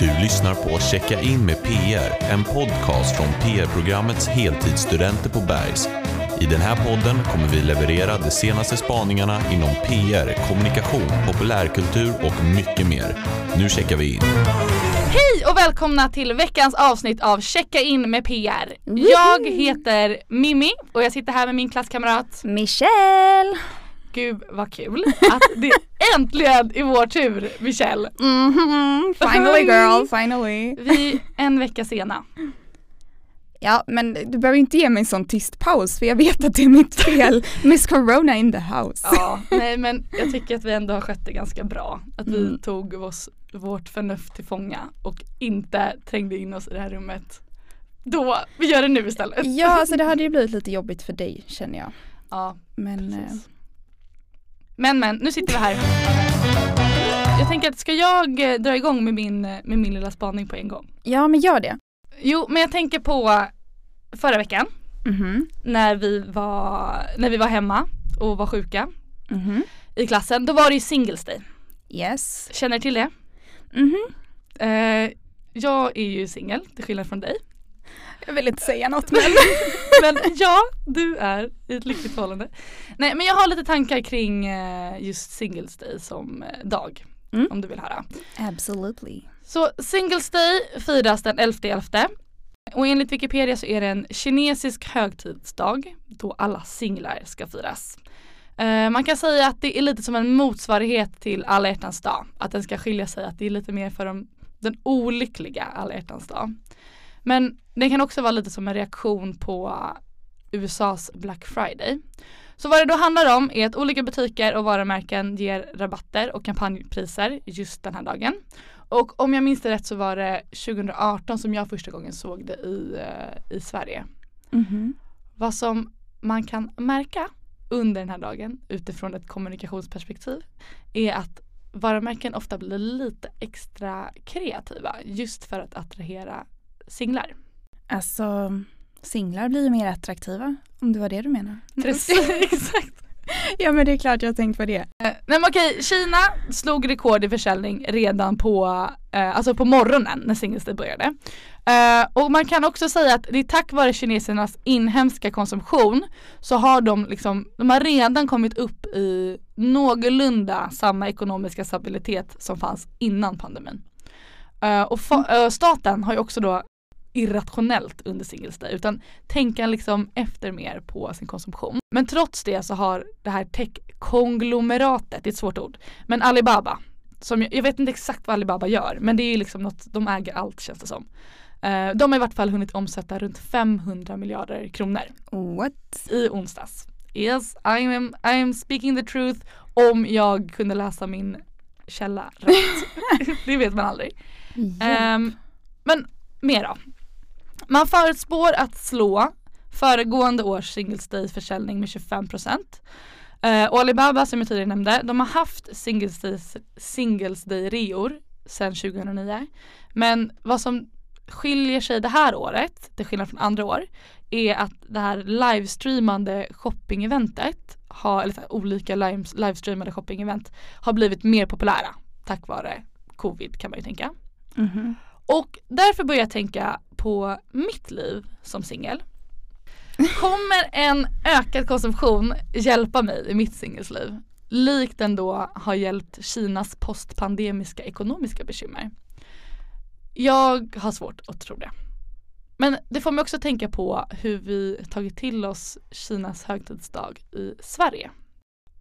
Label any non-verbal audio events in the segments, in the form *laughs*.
Du lyssnar på Checka in med PR, en podcast från PR-programmets heltidsstudenter på Bergs. I den här podden kommer vi leverera de senaste spaningarna inom PR, kommunikation, populärkultur och mycket mer. Nu checkar vi in. Hej och välkomna till veckans avsnitt av Checka in med PR. Jag heter Mimmi och jag sitter här med min klasskamrat Michelle! Gud vad kul att det äntligen är vår tur Michelle. Mhm, finally girl, finally. Vi en vecka sena. Ja men du behöver inte ge mig en sån tyst paus för jag vet att det är mitt fel. *laughs* Miss Corona in the house. Ja, nej men jag tycker att vi ändå har skött det ganska bra. Att vi Mm. tog oss, vårt förnuft till fånga och inte trängde in oss i det här rummet. Då, vi gör det nu istället. Ja alltså det *laughs* hade ju blivit lite jobbigt för dig känner jag. Ja, Men eh, precis. Men men, nu sitter vi här. Jag tänker att ska jag eh, dra igång med min, eh, med min lilla spaning på en gång? ja men gör det. Jo, men jag tänker på förra veckan Mhm, när vi var, när vi var hemma och var sjuka mhm. i klassen. Då var det ju Singles Day. Yes. Känner du till det? Mhm. Eh, jag är ju singel, till skillnad från dig. Jag vill inte säga något men. *laughs* Men ja, du är i ett lyckligt förhållande. Nej men jag har lite tankar kring eh, just Singles Day som eh, dag. Mm. Om du vill höra. Absolutely. Så Singles Day firas den 11.11. Och enligt Wikipedia så är det en kinesisk högtidsdag då alla singlar ska firas. Eh, man kan säga att det är lite som en motsvarighet till alla hjärtans dag. Att den ska skilja sig, att det är lite mer för de, den olyckliga alla hjärtans dag. Men den kan också vara lite som en reaktion på USAs Black Friday. Så vad det då handlar om är att olika butiker och varumärken ger rabatter och kampanjpriser just den här dagen. Och om jag minns det rätt så var det 2018 som jag första gången såg det i, eh, i Sverige. Mhm. Vad som man kan märka under den här dagen utifrån ett kommunikationsperspektiv är att varumärken ofta blir lite extra kreativa just för att attrahera singlar. Alltså singlar blir ju mer attraktiva om det var det du menar. *laughs* Precis, exakt. ja men det är klart jag har tänkt på det. Eh, Nej men okej, Kina slog rekord i försäljning redan på, eh, alltså på morgonen när Singles började. Eh, och man kan också säga att det är tack vare kinesernas inhemska konsumtion så har de liksom, de har redan kommit upp i någorlunda samma ekonomiska stabilitet som fanns innan pandemin. Eh, och fa- eh, staten har ju också då irrationellt under Singles Day utan tänka liksom efter mer på sin konsumtion. Men trots det så har det här tech-konglomeratet, det är ett svårt ord, men Alibaba, som jag, jag vet inte exakt vad Alibaba gör men det är liksom något, de äger allt känns det som. Eh, de har i vart fall hunnit omsätta runt 500 miljarder kronor What? i onsdags. Yes, I am, I am speaking the truth om jag kunde läsa min källa rätt. *laughs* *laughs* det vet man aldrig. Ehm, men mer då. Man förutspår att slå föregående års Singles Day försäljning med 25%. Uh, och Alibaba som jag tidigare nämnde, de har haft Singles Day, Singles Day reor sedan 2009. Men vad som skiljer sig det här året, till skillnad från andra år, är att det här livestreamande shoppingeventet, har, eller så här, olika livestreamade shoppingevent, har blivit mer populära tack vare covid kan man ju tänka. Mhm. Och därför börjar jag tänka på mitt liv som singel. Kommer en ökad konsumtion hjälpa mig i mitt singelsliv? Likt den då har hjälpt Kinas postpandemiska ekonomiska bekymmer. Jag har svårt att tro det. Men det får mig också tänka på hur vi tagit till oss Kinas högtidsdag i Sverige.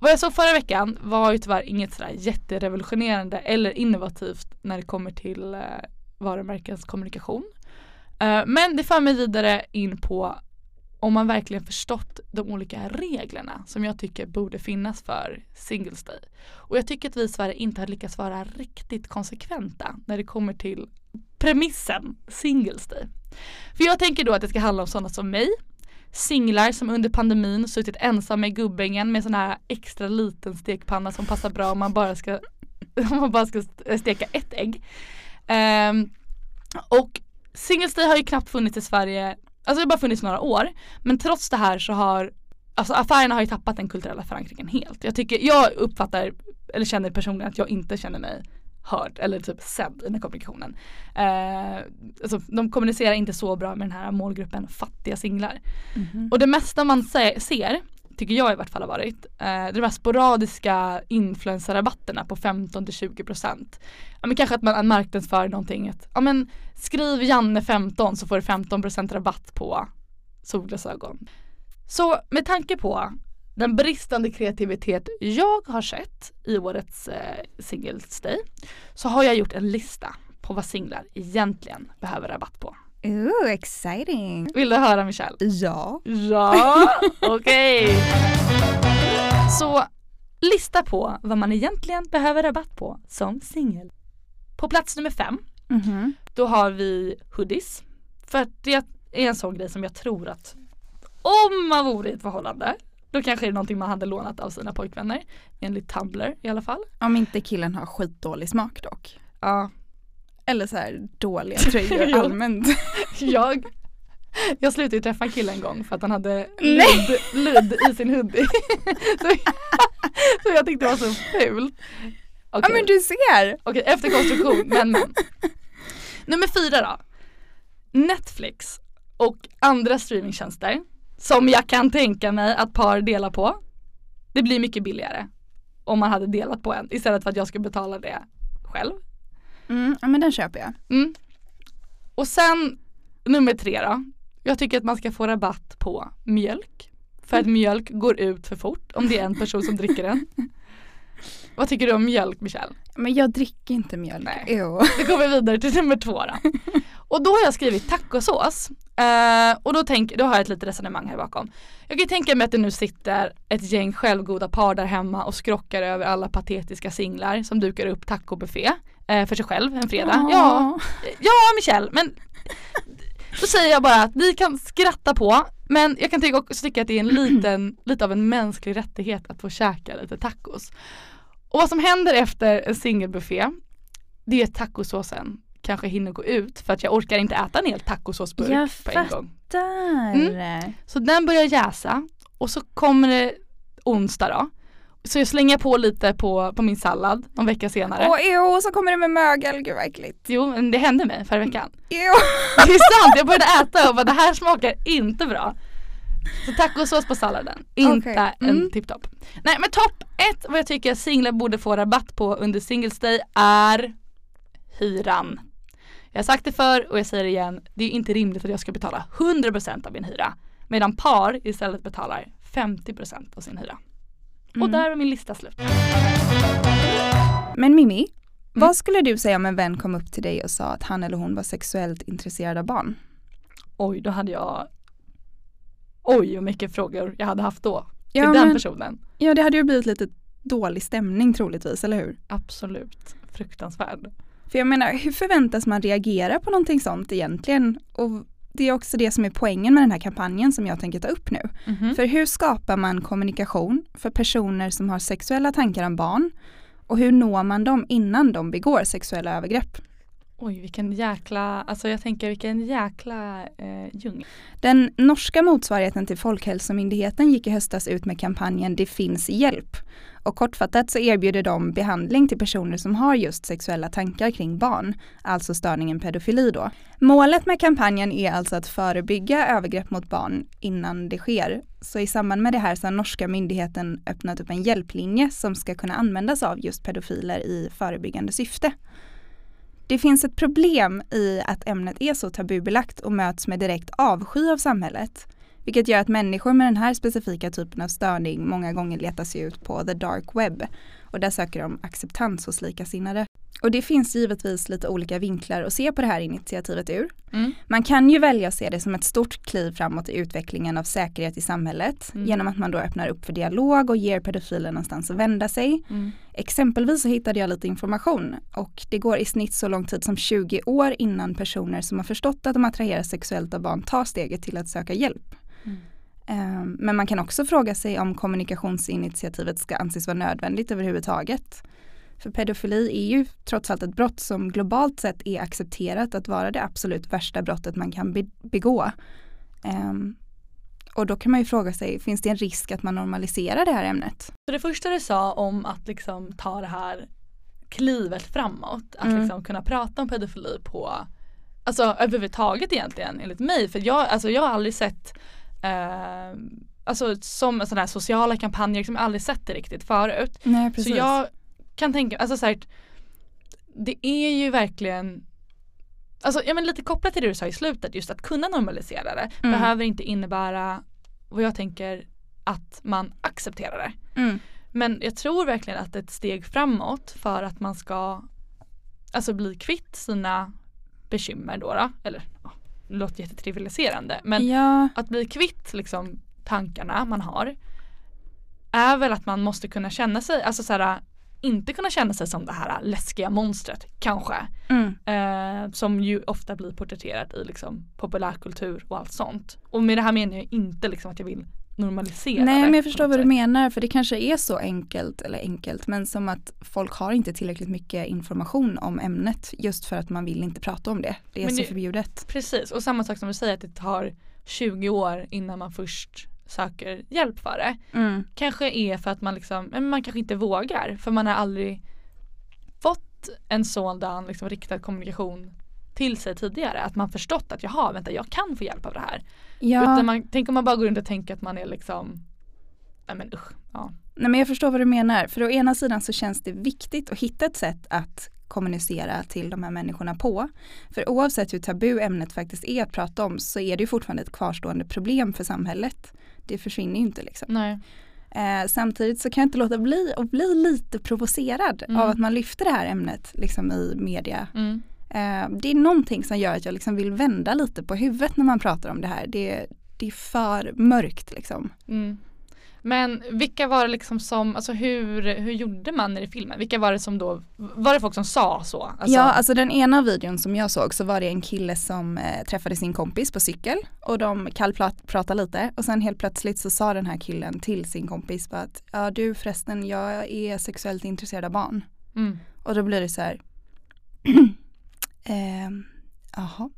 Vad jag såg förra veckan var ju tyvärr inget sådär jätterevolutionerande eller innovativt när det kommer till eh, varumärkens kommunikation. Eh, men det för mig vidare in på om man verkligen förstått de olika reglerna som jag tycker borde finnas för Singles Day. Och jag tycker att vi i Sverige inte har lyckats vara riktigt konsekventa när det kommer till premissen Singles Day. För jag tänker då att det ska handla om sådana som mig, singlar som under pandemin suttit ensamma i Gubbängen med sån här extra liten stekpanna som passar bra om man bara ska, *laughs* om man bara ska steka ett ägg. Um, och Singles Day har ju knappt funnits i Sverige, alltså det har bara funnits några år. Men trots det här så har Alltså affärerna har ju tappat den kulturella förankringen helt. Jag tycker, jag uppfattar, eller känner personligen att jag inte känner mig hörd eller typ sedd i den här kommunikationen. Eh, alltså, de kommunicerar inte så bra med den här målgruppen fattiga singlar. Mhm. Och det mesta man se- ser, tycker jag i vart fall har varit, eh, de här sporadiska influencerrabatterna på 15-20%. Ja men kanske att man marknadsför någonting att, ja men skriv Janne 15 så får du 15% rabatt på solglasögon. Så med tanke på den bristande kreativitet jag har sett i årets eh, Singles Day så har jag gjort en lista på vad singlar egentligen behöver rabatt på. Ooh, exciting. Vill du höra Michelle? Ja. Ja, *laughs* okej. Så lista på vad man egentligen behöver rabatt på som singel. På plats nummer fem, Mhm. då har vi hoodies. För att det är en sån grej som jag tror att om man vore i ett förhållande då kanske det är någonting man hade lånat av sina pojkvänner. Enligt Tumblr i alla fall. Om inte killen har skitdålig smak dock. Ja, Eller så här dåliga *laughs* tröjor Jo. allmänt. *laughs* jag jag slutade ju träffa en kille en gång för att han hade ludd, ludd i sin hoodie. *laughs* så, så jag tyckte det var så fult. Ja Okej, men du ser. okej, efter konstruktion, men men. Nummer fyra då. Netflix och andra streamingtjänster som jag kan tänka mig att par delar på. Det blir mycket billigare om man hade delat på en istället för att jag ska betala det själv. Mm, ja men den köper jag. Mm. Och sen nummer tre då. Jag tycker att man ska få rabatt på mjölk. För att mjölk går ut för fort om det är en person som dricker den. *laughs* Vad tycker du om mjölk Michelle? Men jag dricker inte mjölk. Nej. Jo. Då går vi vidare till nummer två då. *laughs* Och då har jag skrivit tacosås. Eh, och då, tänk, då har jag ett litet resonemang här bakom. Jag kan tänka mig att det nu sitter ett gäng självgoda par där hemma och skrockar över alla patetiska singlar som dukar upp tacobuffé för sig själv en fredag. Ja, ja Michelle, men då säger jag bara att vi kan skratta på men jag kan tycka också tycka att det är en liten, *clears throat* lite av en mänsklig rättighet att få käka lite tacos. Och vad som händer efter en singelbuffé det är att tacosåsen kanske hinner gå ut för att jag orkar inte äta en hel tacosåsburk Jag på en gång. Där. Så den börjar jäsa och så kommer det onsdag då. Så jag slänger på lite på, på min sallad någon vecka senare. Åh jo, så kommer det med mögel, gud vad äckligt. Jo men det hände mig förra veckan. Jo. *laughs* Det är sant, jag började äta och bara det här smakar inte bra. Så tacosås på salladen, inte en mm. tipptopp. Nej men topp ett vad jag tycker singlar borde få rabatt på under Singles Day är hyran. Jag har sagt det förr och jag säger det igen, det är inte rimligt att jag ska betala 100% av min hyra. Medan par istället betalar 50% av sin hyra. Och Mm. där var min lista slut. Men Mimi, Mm. vad skulle du säga om en vän kom upp till dig och sa att han eller hon var sexuellt intresserad av barn? Oj, då hade jag Oj, hur mycket frågor jag hade haft då till Ja, den men- personen. Ja, det hade ju blivit lite dålig stämning troligtvis, eller hur? Absolut fruktansvärd. För jag menar, hur förväntas man reagera på någonting sånt egentligen? Och det är också det som är poängen med den här kampanjen som jag tänker ta upp nu. Mhm. För hur skapar man kommunikation för personer som har sexuella tankar om barn? Och hur når man dem innan de begår sexuella övergrepp? Oj, vilken jäkla, alltså jag tänker vilken jäkla eh, djungel. Den norska motsvarigheten till Folkhälsomyndigheten gick i höstas ut med kampanjen Det finns hjälp. Och kortfattat så erbjuder de behandling till personer som har just sexuella tankar kring barn, alltså störningen pedofili då. Målet med kampanjen är alltså att förebygga övergrepp mot barn innan det sker. Så i samband med det här så har norska myndigheten öppnat upp en hjälplinje som ska kunna användas av just pedofiler i förebyggande syfte. Det finns ett problem i att ämnet är så tabubelagt och möts med direkt avsky av samhället. Vilket gör att människor med den här specifika typen av störning många gånger letar sig ut på the dark web. Och där söker de acceptans hos likasinnade. Och det finns givetvis lite olika vinklar att se på det här initiativet ur. Mm. Man kan ju välja att se det som ett stort kliv framåt i utvecklingen av säkerhet i samhället Mm. genom att man då öppnar upp för dialog och ger pedofiler någonstans att vända sig. Mm. Exempelvis så hittade jag lite information och det går i snitt så lång tid som 20 år innan personer som har förstått att de attraheras sexuellt av barn tar steget till att söka hjälp. Mm. Ehm, Men man kan också fråga sig om kommunikationsinitiativet ska anses vara nödvändigt överhuvudtaget. För pedofili är ju trots allt ett brott som globalt sett är accepterat att vara det absolut värsta brottet man kan be- begå. Ehm, och då kan man ju fråga sig, finns det en risk att man normaliserar det här ämnet? Så det första du sa om att liksom ta det här klivet framåt. Att Mm. liksom kunna prata om pedofili på, alltså överhuvudtaget egentligen enligt mig. För jag, alltså, jag har aldrig sett eh, Alltså som sådana här sociala kampanjer, liksom, aldrig sett det riktigt förut. Nej precis. Så jag kan tänka, alltså så här, det är ju verkligen Alltså ja, men lite kopplat till det du sa i slutet, just att kunna normalisera det Mm. behöver inte innebära vad jag tänker att man accepterar det. mm. Men jag tror verkligen att ett steg framåt för att man ska alltså bli kvitt sina bekymmer då, då eller ja, det låter jättetrivialiserande men ja, att bli kvitt liksom tankarna man har är väl att man måste kunna känna sig, alltså så här, inte kunna känna sig som det här läskiga monstret kanske. mm. Eh, som ju ofta blir porträtterat i liksom populärkultur och allt sånt. Och med det här menar jag inte liksom att jag vill normalisera Nej det men jag förstår vad du menar för det kanske är så enkelt, eller enkelt, men som att folk har inte tillräckligt mycket information om ämnet just för att man vill inte prata om det. Det är Men så det- förbjudet. Precis och samma sak som du säger att det tar 20 år innan man först söker hjälp för det. Mm. Kanske är för att man liksom, man kanske inte vågar för man har aldrig fått en sådan liksom riktad kommunikation till sig tidigare. Att man förstått att jaha vänta jag kan få hjälp av det här. Ja, Utan man, tänk om man bara går runt och tänker att man är liksom, nej men usch. Ja. nej men jag förstår vad du menar. För å ena sidan så känns det viktigt att hitta ett sätt att kommunicera till de här människorna på. För oavsett hur tabu ämnet faktiskt är att prata om så är det ju fortfarande ett kvarstående problem för samhället. Det försvinner ju inte liksom. Eh, samtidigt så kan jag inte låta bli att bli lite provocerad Mm. av att man lyfter det här ämnet liksom i media. Mm. Eh, det är någonting som gör att jag liksom vill vända lite på huvudet när man pratar om det här. Det, det är för mörkt liksom. Mm. Men vilka var det liksom som, alltså hur, hur gjorde man i filmen? Vilka var det som då, var det folk som sa så? Alltså, Ja, alltså den ena videon som jag såg så var det en kille som eh, träffade sin kompis på cykel och de kallpratade lite och sen helt plötsligt så sa den här killen till sin kompis bara att ja du förresten jag är sexuellt intresserad av barn. mm. Och då blir det så här *clears throat* ehm, Jaha,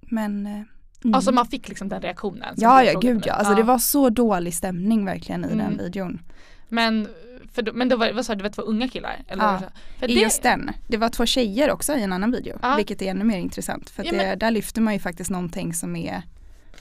men eh, mm. alltså man fick liksom den reaktionen. Ja ja gud ja, det. alltså det var så dålig stämning verkligen i Mm. den videon. Men, för, men då var, vad sa du, det var två unga killar? Eller Ja, för I det, just den. Det var två tjejer också i en annan video, Ja. vilket är ännu mer intressant. För Ja, men- det, där lyfter man ju faktiskt någonting som är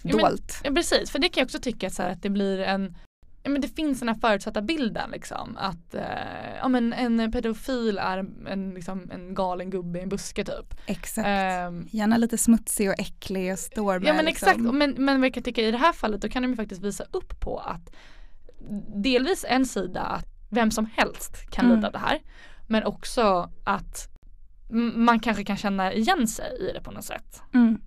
Ja, men- dolt. Ja precis, för det kan jag också tycka att, så här, att det blir en Ja, men det finns den här förutsatta bilden liksom att eh, ja, men en pedofil är en, liksom, en galen gubbe i en buske typ. Exakt. Ehm, Gärna lite smutsig och äcklig och står med ja men liksom. exakt, men, men vad jag kan tycka i det här fallet då kan de ju faktiskt visa upp på att delvis en sida att vem som helst kan Mm. lida av det här men också att man kanske kan känna igen sig i det på något sätt. Mm.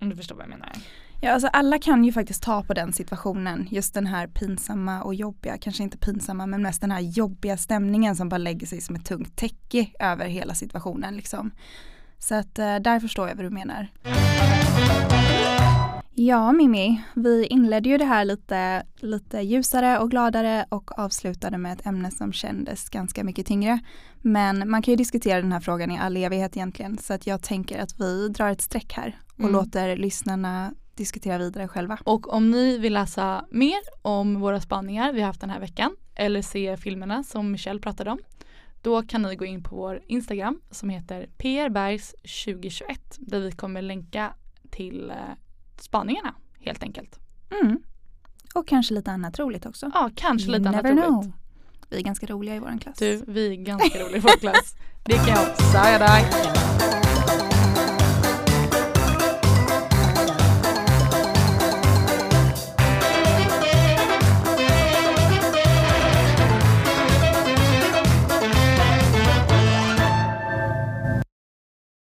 Om du förstår vad jag menar. Ja, alltså alla kan ju faktiskt ta på den situationen, just den här pinsamma och jobbiga, kanske inte pinsamma men mest den här jobbiga stämningen som bara lägger sig som ett tungt täcke över hela situationen liksom. Så att eh, där förstår jag vad du menar. Ja Mimmi, vi inledde ju det här lite, lite ljusare och gladare och avslutade med ett ämne som kändes ganska mycket tyngre. Men man kan ju diskutera den här frågan i all evighet egentligen så att jag tänker att vi drar ett streck här och Mm. låter lyssnarna diskutera vidare själva. Och om ni vill läsa mer om våra spaningar vi har haft den här veckan eller se filmerna som Michelle pratade om då kan ni gå in på vår Instagram som heter prbergs2021 där vi kommer länka till eh, spaningarna helt enkelt. Mm. Och kanske lite annat roligt också. Ja, kanske lite annat never roligt. know. Vi är ganska roliga i vår klass. Du, vi är ganska roliga i vår klass. Det kan jag säga dig.